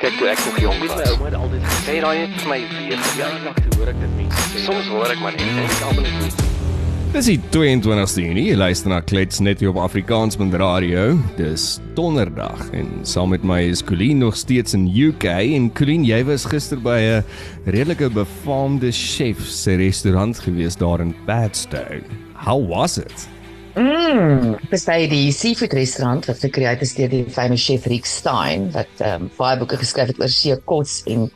Kyk toe ek nog jonk was. My ouma het altyd gesê Sê daai het vir my weer ja, nog te hoor ek dit mense sê. Soms hoor ek maar net en ek almal net. Dis die 22ste Junie. Jy luister na Klets net hier op Afrikaans met radio. Dis donderdag en saam met my is Colleen nog steeds in UK en Colleen, jy was gister by 'n redelike befaamde chef se restaurant gewees daar in Padstow. How was it? Mm, dis by die seafood restaurant wat gekreëer is deur die famous chef Rick Stein wat ehm um, baie boeke geskryf het oor seekos en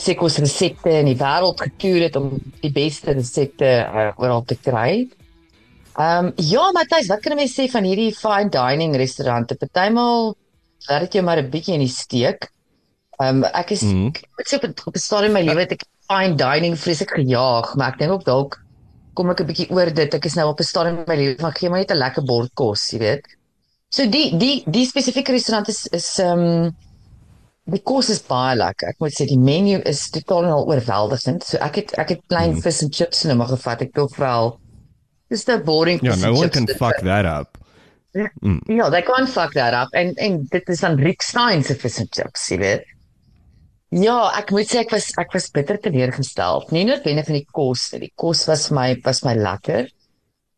seekos resepte in die wêreld getoer het om die beste resepte uh, oral te kry. Ehm um, ja, Matthys, wat kan mens sê van hierdie fine dining restaurante? Partymal laat dit jou maar 'n bietjie in die steek. Ehm um, ek is Mhm. ek moet sê op 'n op 'n stadium in my lewe het ek fine dining vreeslik gejaag, maar ek dink ook dalk kom ek 'n bietjie oor dit. Ek is nou op 'n stadium in my lewe van gee my net 'n lekker bord kos, jy weet. So die die die spesifieke restaurant is is ehm um, die kos is baie lekker. Ek moet sê die menu is totaal en al oorweldigend. So ek het ek het klein Mhm. vis en chips nou maar gevat. Ek dink wel dis te boring Ja, vis no one can fuck that up. Ja, they can't fuck that up. En en dit is dan Rick Stein se vis en chips, jy weet. Ja, ek moet sê ek was ek was bitter teleurgestel. Nie noodwendig van die kos nie. Die kos was my was my lekker.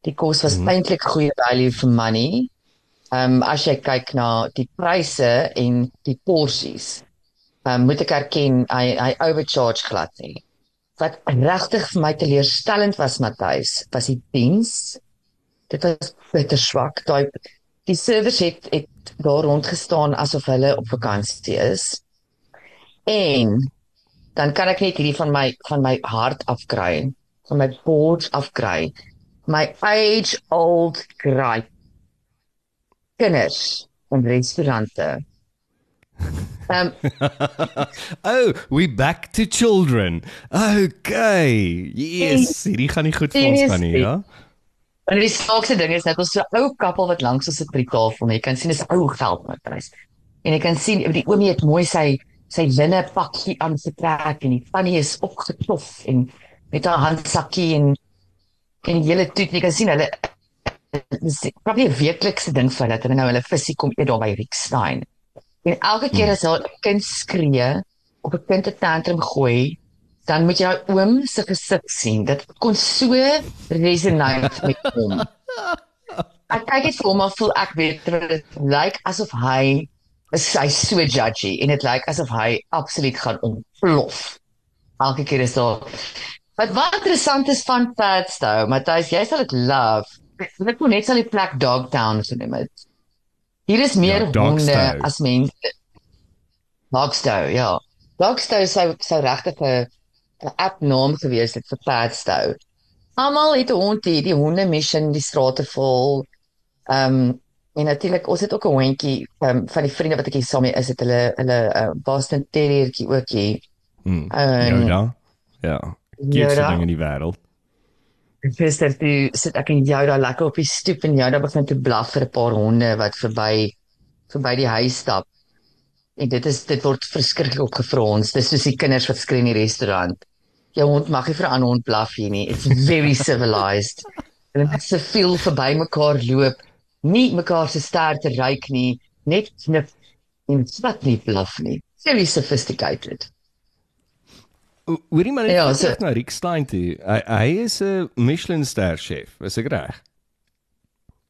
Die kos was mm. eintlik goeie value for money. Ehm um, as jy kyk na die pryse en die porsies. Ehm um, moet ek erken hy hy overcharge glad nie. Wat regtig vir my teleurstellend was, Matthys, was die diens. Dit was bitter swak. Daai die servers het het daar rond gestaan asof hulle op vakansie is. En dan kan ek net hierdie van my van my hart afkry, van my boards afkry. My age old gripe. Kinders in restaurante. Um, oh, we back to children. Okay. Yes, hierdie gaan nie goed vir ons gaan nie, ja. En die snaakse ding is net ons so ou kappel wat langs ons sit by die tafel, nee, jy kan sien dis 'n ou geldmaatprys. En jy kan sien die oomie het mooi sy sy linne pakkie aangetrek en die tannie is opgetof en met haar handsakkie en en hele toet, jy kan sien hulle dis probably 'n weeklikse ding vir hulle dat hulle nou hulle visie kom eet daar by Rick Stein. En elke keer as hulle 'n kind skree of 'n kind 'n tantrum gooi, dan moet jy daai oom se gesig sien. Dit kon so resonate met hom. Ek kyk dit vir hom maar voel ek weet dit lyk asof hy is hy so judgy en dit lyk asof hy absoluut gaan ontplof. Elke keer is daar Wat wat interessant is van Padstow, Matthys, jy sal dit love. Ek moet net sal die plek Dogtown so noem dit. Hier is meer Ja, honde as mense. Dogstow, ja. Dogstow sou sou regtig 'n 'n app naam gewees het vir Padstow. Almal het 'n hond hier, die honde mission die strate vol. Ehm um, en natuurlik ons het ook 'n hondjie um, van die vriende wat ek hier saam mee is, het hulle hulle uh, Boston Terriertjie ook hier. En- Yoda. Ja. Cuteste Yoda. ding in die wêreld. Gister toe sit ek en jou daar lekker op die stoep en jou daar begin te blaf vir 'n paar honde wat verby verby die huis stap. En dit is dit word verskriklik opgefrons. Dis soos die kinders wat skree in die restaurant. Jou hond mag nie vir 'n ander hond blaf hier nie. It's very civilized. Hulle moet se veel verby mekaar loop, nie mekaar se stert te ruik nie, net knip en wat nie blaf nie. Very sophisticated. Hoorie maar net Ja, so- so, na Rick Stein toe. Hy, hy is 'n Michelin ster chef, is ek reg?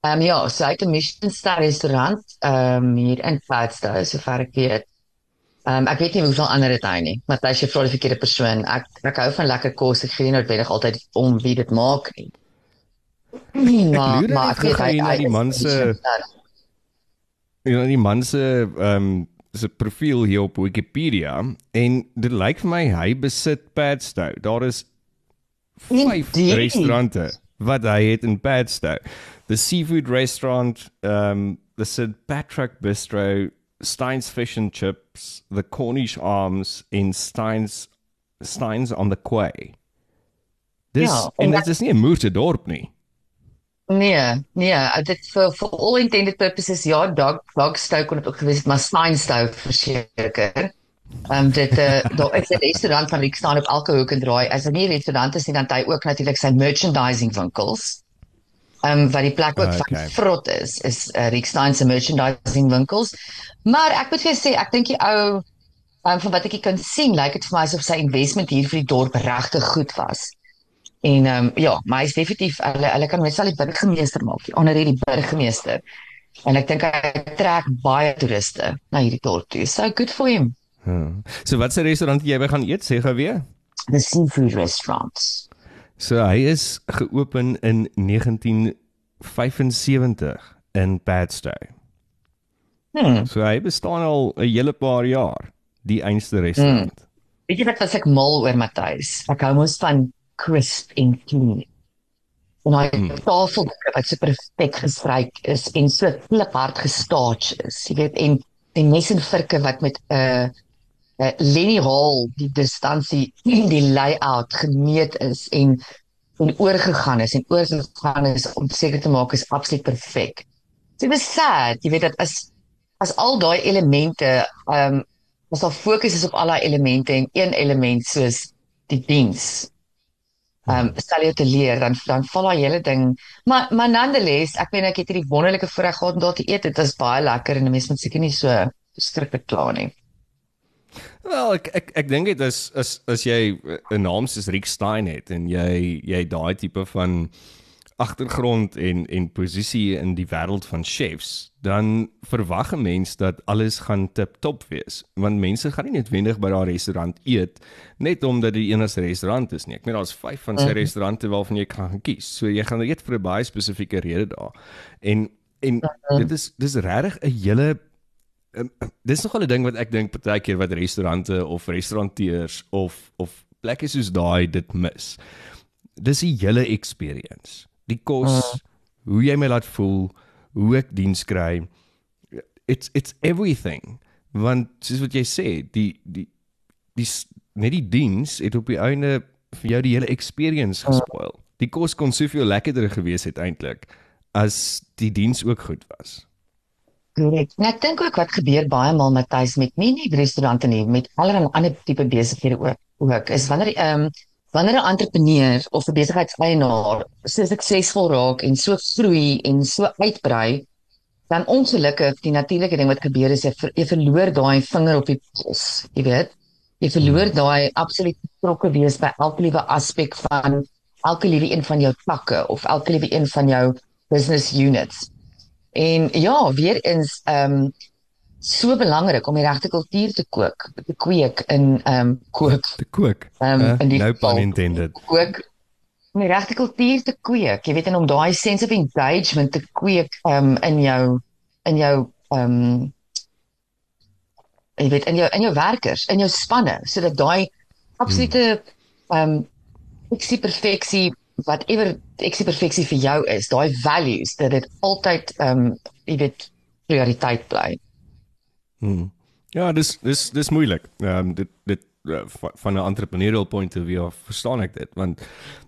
Ehm um, ja, sy het 'n Michelin ster restaurant ehm um, hier in Padstow, sover ek weet. Ehm um, ek weet nie hoeveel ander dit hy nie, maar hy sê vir die verkeerde persoon. Ek ek hou van lekker kos. Ek gee nie noodwendig altyd om wie dit maak nie. Maar loer net gou hier na die man se- know die man se ehm um, se profiel hier op Wikipedia en dit lyk vir my hy besit Padstow. Daar is vyf restaurante wat hy het in Padstow. The Seafood Restaurant, um the St Patrick Bistro, Stein's Fish and Chips, the Cornish Arms in Stein's Stein's on the Quay. Dis Ja, en en dit is nie 'n moordedorp nie. Nee, nee, dit vir vir all intended purposes ja, dog dogstow kon dit ook gewees het, maar Steinstow verseker. Ehm um, dit uh, daar is 'n restaurant van Rick staan op elke hoek en draai. As hy nie 'n restaurant is nie, dan het hy ook natuurlik sy merchandising winkels. Ehm um, wat die plek ook Ah, van okay. vrot is, is uh, Rick Stein se merchandising winkels. Maar ek moet vir jou sê, ek dink die ou Um, van wat ek kan sien, lyk dit vir my asof sy investment hier vir die dorp regtig goed was. En ehm um, ja, maar hy's definitief hulle hulle kan net sal die burgemeester maak, die onder hierdie burgemeester. En ek dink hy trek baie toeriste na hierdie dorp toe. So good for him. Hmm. So wat se restaurant jy by gaan eet, sê gou weer? The seafood restaurants. So hy is geopen in 1975 in Padstow. Hmm. So hy bestaan al 'n hele paar jaar, die einste restaurant. Mm. Weet jy wat was ek mal oor Matthys? Ek hou mos van crisp en clean. En hy Hmm. mm. tafel wat so perfek gestryk is en so kliphard gestarch is. Jy weet en die mes en virke wat met 'n uh, uh, Lenny Hall die distansie die layout gemeet is en en oorgegaan is en oorgegaan is om seker te maak is absoluut perfek. So dit is sad, jy weet dat as as al daai elemente ehm um, as daar fokus is op al daai elemente en een element soos die diens um, stel jou te leer dan dan val daai hele ding. Maar maar nonetheless ek meen ek het hierdie wonderlike voorreg gehad om daar te eet. Dit was baie lekker en 'n mens moet seker nie so verskriklik kla nie. Wel, ek ek ek dink dit is as as jy 'n naam soos Rick Stein het en jy jy daai tipe van agtergrond en en posisie in die wêreld van chefs, dan verwag 'n mens dat alles gaan tip-top wees, want mense gaan nie noodwendig by daardie restaurant eet net omdat dit die enigste restaurant is nie. Ek meen daar's 5 van sy Mhm. restaurante waarvan jy kan kies. So jy gaan eet vir 'n baie spesifieke rede daar. En en dit is dis regtig 'n hele um, dis nog 'n ding wat ek dink partykeer wat restaurante of restauranteurs of of plekke soos daai dit mis. Dis die hele experience. Die kos, hoe jy my laat voel, hoe ek diens kry. It's it's everything. Want soos wat jy sê, die die die net die diens het op die einde vir jou die hele experience gespoil. Die kos kon soveel lekkerder gewees het eintlik as die diens ook goed was. Korrek. En ek dink ook wat gebeur baie maal Matthys met nie net restaurante nie, met allerlei ander tipe besighede ook, ook is wanneer ehm um, wanneer 'n entrepreneur of 'n besigheidseienaar so suksesvol raak en so groei en so uitbrei, dan ongelukkig die natuurlike ding wat gebeur is jy, ver, jy verloor daai vinger op die puls, jy weet. Jy verloor daai absoluut betrokke wees by elke liewe aspek van elke liewe een van jou takke of elke liewe een van jou business units. En ja, weer eens ehm um, so belangrik om die regte kultuur te kook, te kweek in ehm um, kook, Te kook. ehm um, Eh, in die no geval, pun intended. kook om die regte kultuur te kweek. Jy weet en om daai sense of engagement te kweek ehm um, in jou in jou ehm um, jy weet in jou in jou werkers, in jou spanne sodat daai absolute ehm um, eksie perfeksie whatever eksie perfeksie vir jou is, daai values dat dit altyd ehm um, jy weet prioriteit bly. Hmm. Ja, dis dis dis moeilik. Ehm um, dit dit uh, van- 'n entrepreneurial point of view af verstaan ek dit want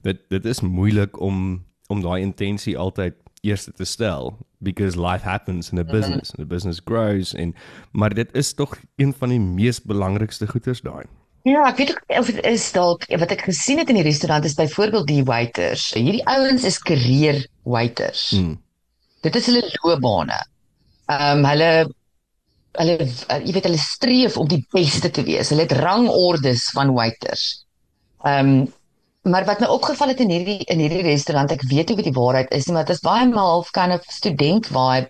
dit dit is moeilik om om daai intensie altyd eers te stel because life happens in a business and the business grows en maar dit is tog een van die mees belangrikste goeders daai. Ja, ek weet ook of dit is dalk wat ek gesien het in die restaurant is byvoorbeeld die waiters. Hierdie ouens is career waiters. Hmm. Dit is hulle loopbane. Ehm um, hulle hulle uh, jy weet hulle streef om die beste te wees. Hulle het rangordes van waiters. Ehm um, maar wat my opgeval het in hierdie in hierdie restaurant, ek weet nie wat die waarheid is nie, maar dit is baie maal half kind of student vibe.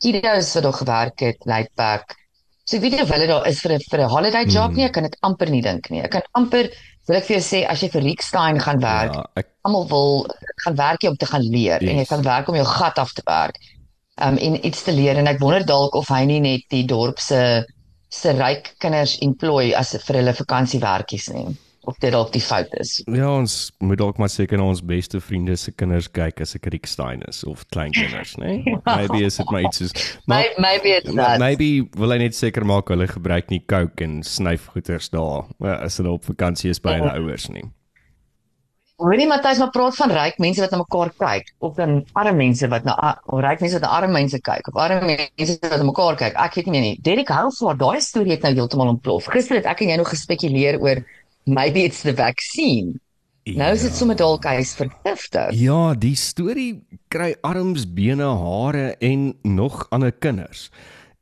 Kiddos wat daar gewerk het, laid back. So ek weet nie of hulle daar is vir 'n vir 'n holiday job Hmm. nie, ek kan dit amper nie dink nie. Ek kan amper wil ek vir jou sê as jy vir Rick Stein gaan werk, Ja, ek almal wil gaan werk om te gaan leer yes. en jy gaan werk om jou gat af te werk. Um en iets te leer en ek wonder dalk of hy nie net die dorp se se ryk kinders employ as vir hulle vakansiewerkies nie. Of dit dalk die fout is. ja, ons moet dalk maar seker na ons beste vriende se kinders kyk as ek Rick Stein is of kleinkinders, né? Nee? Maybe is dit maar iets soos maar Maybe, maybe it's that. Maybe wil hy net seker maak hulle gebruik nie coke en snyfgoeders daar eh, as hulle op vakansie is by hulle ouers nie. Hoorie Matthys, maar praat van ryk mense wat na mekaar kyk of dan arme mense wat na ryk mense wat na arme mense kyk of arme mense wat na mekaar kyk. Ek weet nie meer nie. Derek Housewaard, daai storie het nou heeltemal ontplof. Gister het ek en jy nog gespekuleer oor maybe it's the vaccine. Nou is dit sommer dalk hy's vergiftig. Ja, die storie kry arms, bene, hare en nog ander kinders.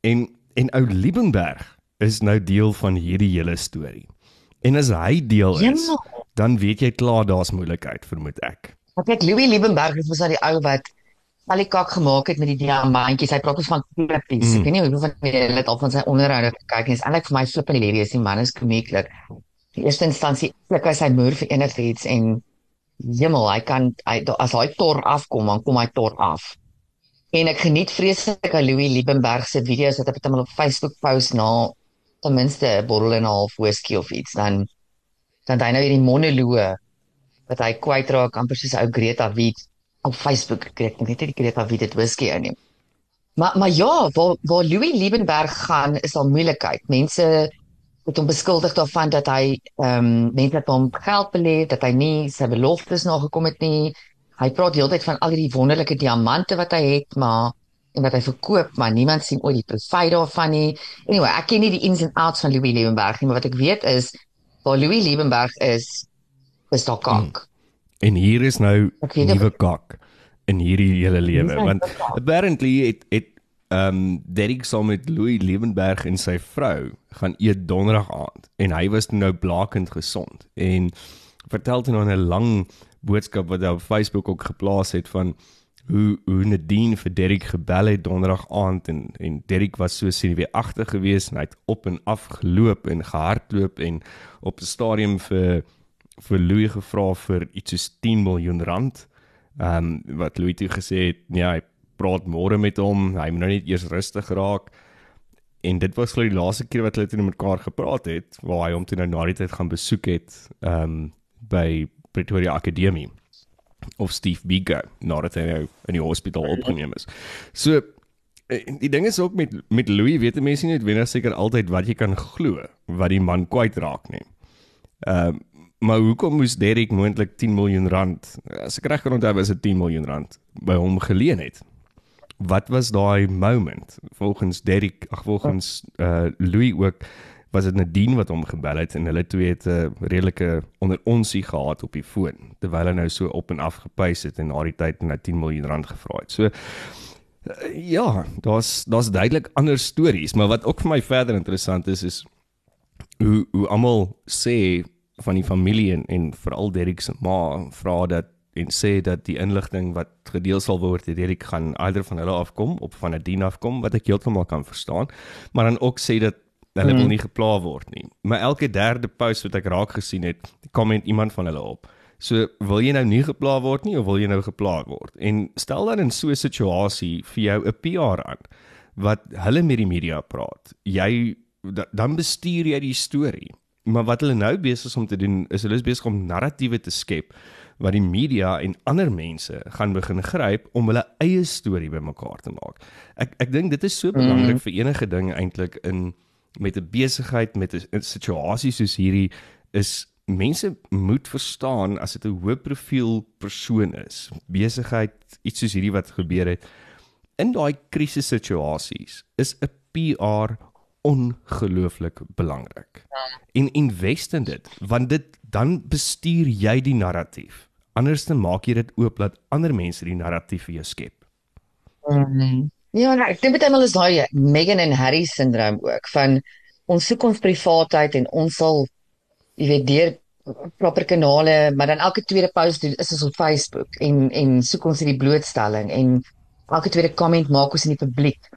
En en ou Liebenberg is nou deel van hierdie hele storie. En as hy deel is, Ja. Dan weet jy klaar daar's moeilikheid, vermoed ek. Maar kyk Louis Liebenberg is mos nou die ou wat al die kak gemaak het met die diamantjies. Hy praat ons van klippies. Mm. Ek weet nie hoeveel van julle het al van sy onderhoude gekyk nie. Is eintlik vir my flippend hilarious. Die man is komieklik. In eerste instansie klik hy sy muur vir enigiets en hemel, hy kan hy as hy tor afkom, dan kom hy tor af. En ek geniet vreeslik aan Louis Liebenberg se video's wat hy partymal op Facebook post na ten minste 'n bottel en 'n half whisky of iets dan dan het hy nou hierdie monoloë wat hy kwytraak amper soos ou Greta Wit op Facebook kyk net nie die Greta Wit dit whisky inneem. Maar maar ja, waar waar Louis Liebenberg gaan is al moeilikheid. Mense het hom beskuldig daarvan dat hy ehm um, mense het hom geld belê, dat hy nie sy beloftes nagekom het nie. Hy praat heeltyd van al hierdie wonderlike diamante wat hy het, maar en wat hy verkoop, maar niemand sien ooit die profit daarvan nie. Anyway, ek ken nie die ins and outs van Louis Liebenberg nie, maar wat ek weet is waar Louis Liebenberg is, is daar kak. En hier is nou nuwe kak in hierdie hele lewe is want apparently het het ehm um, Derek saam met Louis Liebenberg en sy vrou gaan eet donderdag aand en hy was nou blakend gesond en vertel toe nou 'n lang boodskap wat hy op Facebook ook geplaas het van hoe hoe Nadine vir Derek gebel het donderdag aand en en Derek was so senuweeagtig geweest en hy het op en af geloop en gehardloop en op 'n stadium vir vir Louis gevra vir iets soos 10 miljoen rand. Ehm um, wat Louis toe gesê het, ja, hy praat môre met hom, hy moet nou net eers rustig raak. En dit was glo die laaste keer wat hulle toe mekaar gepraat het, waar hy hom toe nou na die tyd gaan besoek het ehm um, by Pretoria Akademie of Steve Biko nadat hy nou in die hospitaal opgeneem is. So eh, die ding is ook met met Louis weet mense nie noodwendig seker altyd wat jy kan glo wat die man kwyt raak nie. Ehm um, maar hoekom moes Derek moontlik 10 miljoen rand as ek reg kan onthou was dit 10 miljoen rand by hom geleen het? Wat was daai moment? Volgens Derek, ag volgens uh Louis ook was dit Nadine wat hom gebel het en hulle twee het 'n uh, redelike onder onsie gehad op die foon terwyl hy nou so op en af gepuis het en na die tyd nou 10 miljoen rand gevra het. So uh, ja, daar's daar's duidelik ander stories, maar wat ook vir my verder interessant is is hoe hoe almal sê van die familie en, en veral Derek se ma vra dat en sê dat die inligting wat gedeel sal word deur Derek gaan eider van hulle afkom op van Nadine afkom wat ek heeltemal kan verstaan maar dan ook sê dat hulle mm. wil nie gepla word nie maar elke derde post wat ek raak gesien het komment iemand van hulle op so wil jy nou nie gepla word nie of wil jy nou gepla word en stel dan in so 'n situasie vir jou 'n PR aan wat hulle met die media praat jy da, dan bestuur jy die storie Maar wat hulle nou besig is om te doen, is hulle is besig om narratiewe te skep wat die media en ander mense gaan begin gryp om hulle eie storie bymekaar te maak. Ek ek dink dit is so belangrik mm. vir enige ding eintlik in met 'n besigheid met 'n situasie soos hierdie is mense moet verstaan as dit 'n hoë profiel persoon is, besigheid iets soos hierdie wat gebeur het in daai krisissituasies is 'n PR ongelooflik belangrik. En invest in dit want dit dan bestuur jy die narratief. Anders dan maak jy dit oop dat ander mense die narratief vir jou skep. Mm. Ja, nou, ek dink baie maal is daai Meghan en Harry syndroom ook van ons soek ons privaatheid en ons sal jy weet deur proper kanale, maar dan elke tweede post doen is ons op Facebook en en soek ons hierdie blootstelling en elke tweede comment maak ons in die publiek.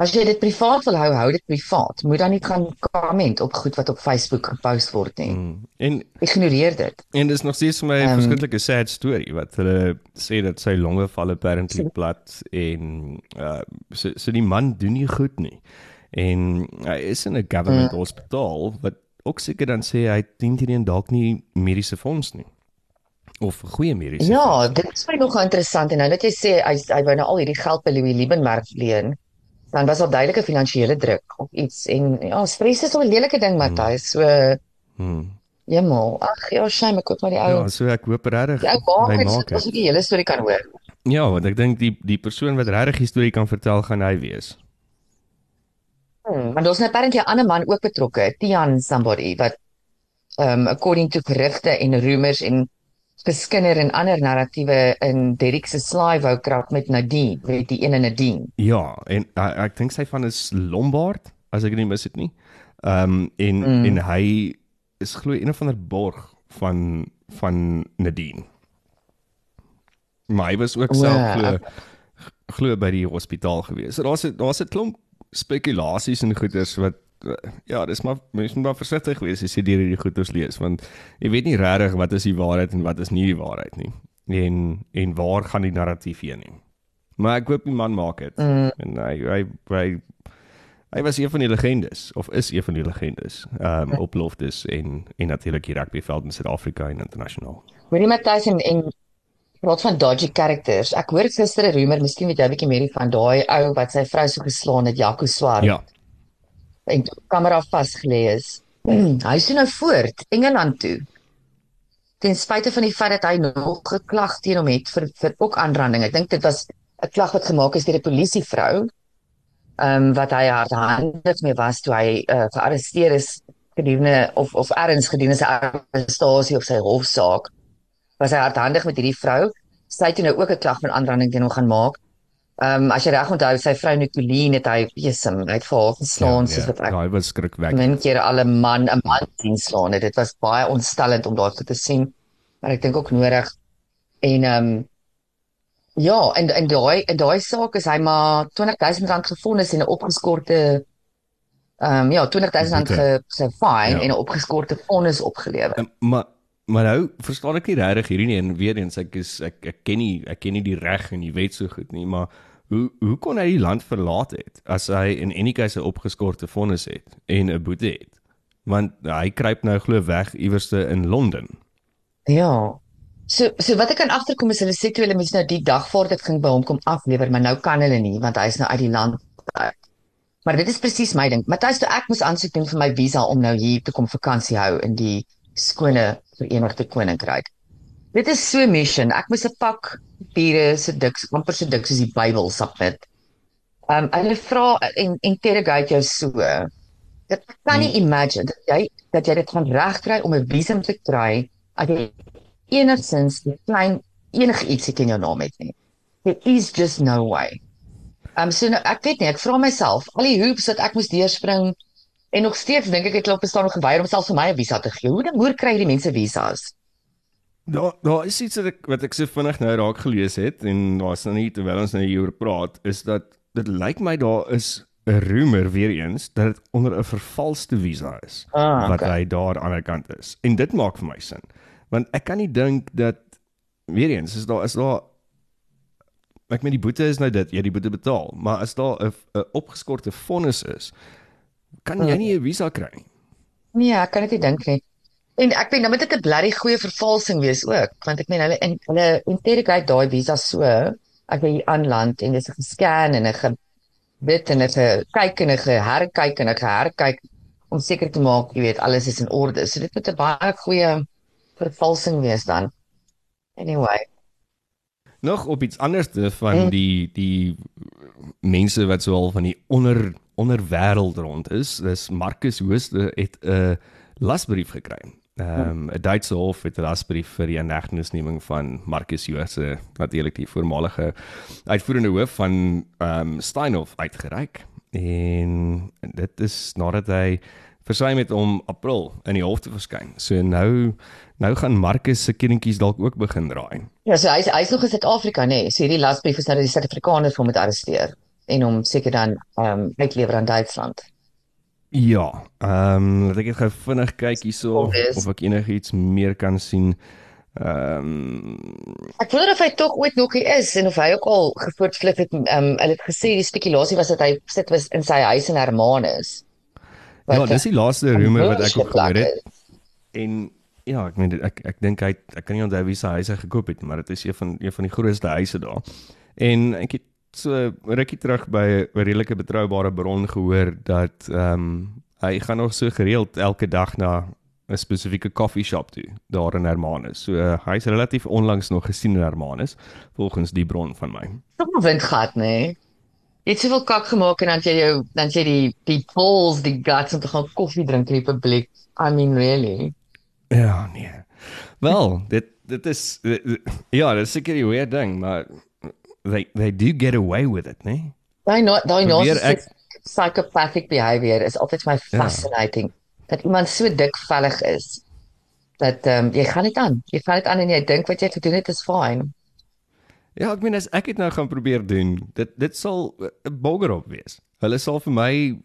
As jy dit privaat wil hou, hou dit privaat. Moet dan nie gaan comment op goed wat op Facebook gepost word nie. Mm. En Ignoreer dit. en dis nog steeds vir my 'n Ehm. um, verskriklike sad story wat hulle sê dat sy longe val apparently plat en uh so so die man doen nie goed nie. En hy is in 'n government Mm. hospitaal wat ook seker dan sê hy dien teen dalk nie mediese fonds nie. Of goeie mediese Ja, dit is my nog interessant en nou dat jy sê hy hy wou nou al hierdie geld by Louis Liebenberg leen, dan was daar duidelike finansiële druk of iets en ja, stres is 'n lelike ding, Matthys. So Hmm. Jemal, ag ja, shame ek hoop maar die ou Ja, so ek hoop regtig hy maak dat ons dit. die hele storie kan hoor. Ja, want ek dink die die persoon wat regtig die storie kan vertel gaan hy wees. Hmm, want daar's nou apparently 'n ander man ook betrokke, Tian somebody wat um according to gerugte en rumors en geskinder en ander narratiewe in Derek se slaai wou krap met Nadine, weet die ene Nadine. Ja, en uh, ek dink sy van is Lombard as ek dit nie mis het nie. Ehm um, en Mm. en hy is glo een of ander borg van van Nadine. Maar hy was ook O, self glo glo by die hospitaal gewees. So daar's daar's 'n klomp spekulasies en goeters wat ja, dis maar mens moet maar versigtig wees as jy deur hierdie goeters lees want jy weet nie regtig wat is die waarheid en wat is nie die waarheid nie. En en waar gaan die narratief heen nie. Maar ek hoop die man maak dit. Mm. En hy hy hy hy was een van die legendes of is een van die legendes ehm um, op Loftus en en natuurlik die rugbyveld in Suid-Afrika en internasionaal. Hoorie Matthys en en praat van dodgy characters. Ek hoor gister 'n rumor, miskien weet jy 'n bietjie meer van daai ou wat sy vrou so geslaan het, Jaco Swart. Ja. En toe kamera vasgelê is. hy is toe nou voort Engeland toe. Ten spyte van die feit dat hy nog geklag teen hom het vir vir ook aanranding. Ek dink dit was 'n klag wat gemaak is deur 'n polisievrou. Ehm um, wat hy hardhandig mee was toe hy uh, gearresteer is gedurende of of erns gedurende sy arrestasie of sy hofsaak was hy hardhandig met hierdie vrou. Sy het nou ook 'n klag van aanranding teen hom gaan maak. Ehm um, as jy reg onthou, sy vrou Nicoline het hy besem, hy het vir haar geslaan soos wat ek ja, hy was skrikwekkend. min keer alle man 'n man sien slaan. Dit was baie ontstellend om daar te sien. Maar ek dink ook nodig. En ehm um, ja, en en daai en daai saak is hy maar R20000 gefonnis en 'n opgeskorte ehm um, ja, R20000 Boete. ge sy fine Ja. en 'n opgeskorte vonnis opgelewer. Um, maar maar nou verstaan ek nie regtig hierdie nie en weer eens ek is ek ek ken nie ek ken nie die reg en die wet so goed nie, maar hoe hoe kon hy die land verlaat het as hy in any case 'n opgeskorte vonnis het en 'n boete het? Want hy kruip nou glo weg iewerste in Londen. Ja. So so wat ek kan agterkom is hulle sê toe hulle moes nou die dag voor dit ging by hom kom aflewer, maar nou kan hulle nie want hy is nou uit die land. Maar dit is presies my ding. Matthys, toe ek moes aansoek doen vir my visa om nou hier te kom vakansie hou in die skone Verenigde Koninkryk. Dit is so mission. Ek moes 'n pak papiere so dik, amper so dik soos die Bybel submit. Um hulle vra en interrogate jou so. Dit ek kan nie imagine dat jy dat jy dit gaan regkry om 'n visum te kry as jy enigsins 'n klein enige ietsie in jou naam het nie. There is just no way. Um so nou, ek weet nie, ek vra myself, al die hoops wat ek moes deurspring en nog steeds dink ek het klop bestaan nog geweier om selfs vir my 'n visa te gee. Hoe dan hoe kry hierdie mense visas? Daar daar is iets wat ek wat ek so vinnig nou raak gelees het en daar's nou nie terwyl ons nou hieroor praat is dat dit lyk my daar is 'n rumor weer eens dat dit onder 'n vervalste visa is Ah, wat okay. hy daar aan die ander kant is. En dit maak vir my sin. Want ek kan nie dink dat weer eens is daar is daar ek meen die boete is nou dit, jy die boete betaal, maar as daar 'n 'n opgeskorte vonnis is, kan jy nie 'n visa kry nie. Nee, ek kan dit nie dink nie. En ek weet nou moet dit 'n blerrie goeie vervalsing wees ook, want ek meen hulle en hulle interrogate daai visa so as jy hier aanland en dis 'n gescan en 'n dit en 'n gekyk en 'n geherkyk en 'n geherkyk om seker te maak, jy weet, alles is in orde. So dit moet 'n baie goeie vervalsing wees dan. Anyway, Nog op iets anders van Mm. die die mense wat so al van die onder onderwêreld rond is. Dis Marcus Hooste het 'n lasbrief gekry. Ehm 'n Duitse hof het 'n lasbrief vir die inhegtenisneming van Marcus Hooste, natuurlik die voormalige uitvoerende hoof van ehm um, Steinhof uitgereik. En dit is nadat hy versuim het om April in die hof te verskyn. So nou nou gaan Marcus se kindertjies dalk ook begin draai. ja, so hy's hy's nog in Suid-Afrika, nê. Nee. So hierdie lasbrief is nou dat die Suid-Afrikaners hom moet arresteer en hom seker dan ehm um, uitlewer aan Duitsland. Ja, ehm um, laat ek net gou vinnig kyk hierso of, Obvious. of ek enigiets meer kan sien. Ehm um, Ek wonder of hy tog ooit nog hier is en of hy ook al gevoortvlug het. Ehm um, hulle het gesê die spekulasie was dat hy sit was in sy huis in Hermanus. ja, dis die laaste rumor wat ek ook gehoor het. En ja, ek meen ek ek dink hy ek kan nie onthou wie se huis hy gekoop het, nie, maar dit is een van een van die grootste huise daar. En ek het so rukkie terug by 'n redelike betroubare bron gehoor dat ehm um, hy gaan nog so gereeld elke dag na 'n spesifieke koffie shop toe daar in Hermanus. So uh, hy's relatief onlangs nog gesien in Hermanus volgens die bron van my. Tog 'n windgat, nê? Nee. Jy het soveel kak gemaak en dan jy jou dan jy die die balls, die guts om te gaan koffie drink in die publiek. I mean really. Ja, nee. Wel, dit dit is ja, dit is seker die weird ding, maar they they do get away with it, nee? Daai na daai naaste ek- psychopathic behavior is altyd my Ja. fascinating. Dat iemand so dikvellig is dat ehm um, jy gaan dit aan. Jy vat dit aan en jy dink wat jy gedoen het is fyn. Ja, ek meen as ek dit nou gaan probeer doen, dit dit sal 'n bogger op wees. Hulle sal vir my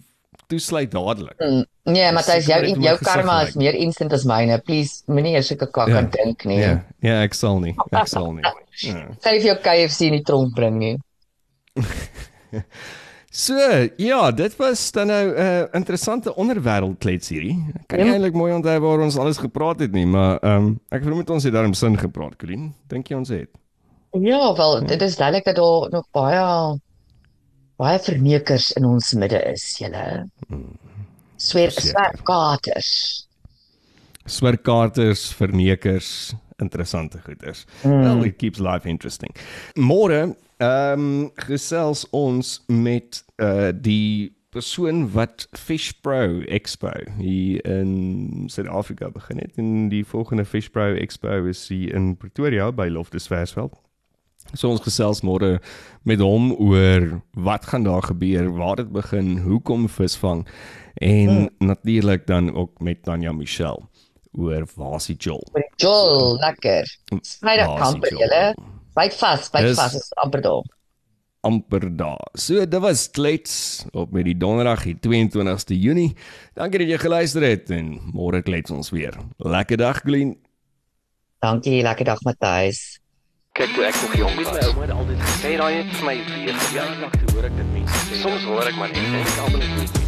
toesluit dadelik. Mm, nee, Matthys, jou jou karma gesig is meer instant as myne. Please moenie eers sulke kwak Ja. aan dink nie. Ja, ja, ek sal nie. Ek sal nie. Ja. Sê vir jou KFC in die tronk bring nie. So, ja, dit was dan nou 'n uh, interessante onderwêreld klets hierdie. Ek kan nie Ja. eintlik mooi onthou waar ons alles gepraat het nie, maar ehm um, ek vermoed ons het daarom sin gepraat, Colleen. Dink jy ons het? Ja, wel, dit is duidelik dat daar nog baie baie verneekers in ons midde is, julle. Swer Seker. swerkaters. Swerkaarters, vernekers, interessante goeders. Mm. Well, it keeps life interesting. Môre, ehm um, gesels ons met uh die persoon wat Fish Pro Expo hier in Suid-Afrika begin het en die volgende Fish Pro Expo is hier in Pretoria by Loftus Versveld. So ons gesels môre met hom oor wat gaan daar gebeur, waar dit begin, hoekom visvang en mm. natuurlik dan ook met Tanya Michelle oor Wasie Joel. Jol, lekker. Vrydag Wasie kamper Joel. julle. Byt vas, byt Dis- vas, is amper daar. amper daar. So dit was klets op met die donderdag die 22ste Junie. Dankie dat jy geluister het en môre klets ons weer. Lekker dag Glen. Dankie, lekker dag Matthys. Kyk toe ek nog jong Weet my was. ouma het altyd gesê, Sê daai het vir my weer ja, toe hoor ek dit mense sê. Soms hoor ek maar net en ek almal net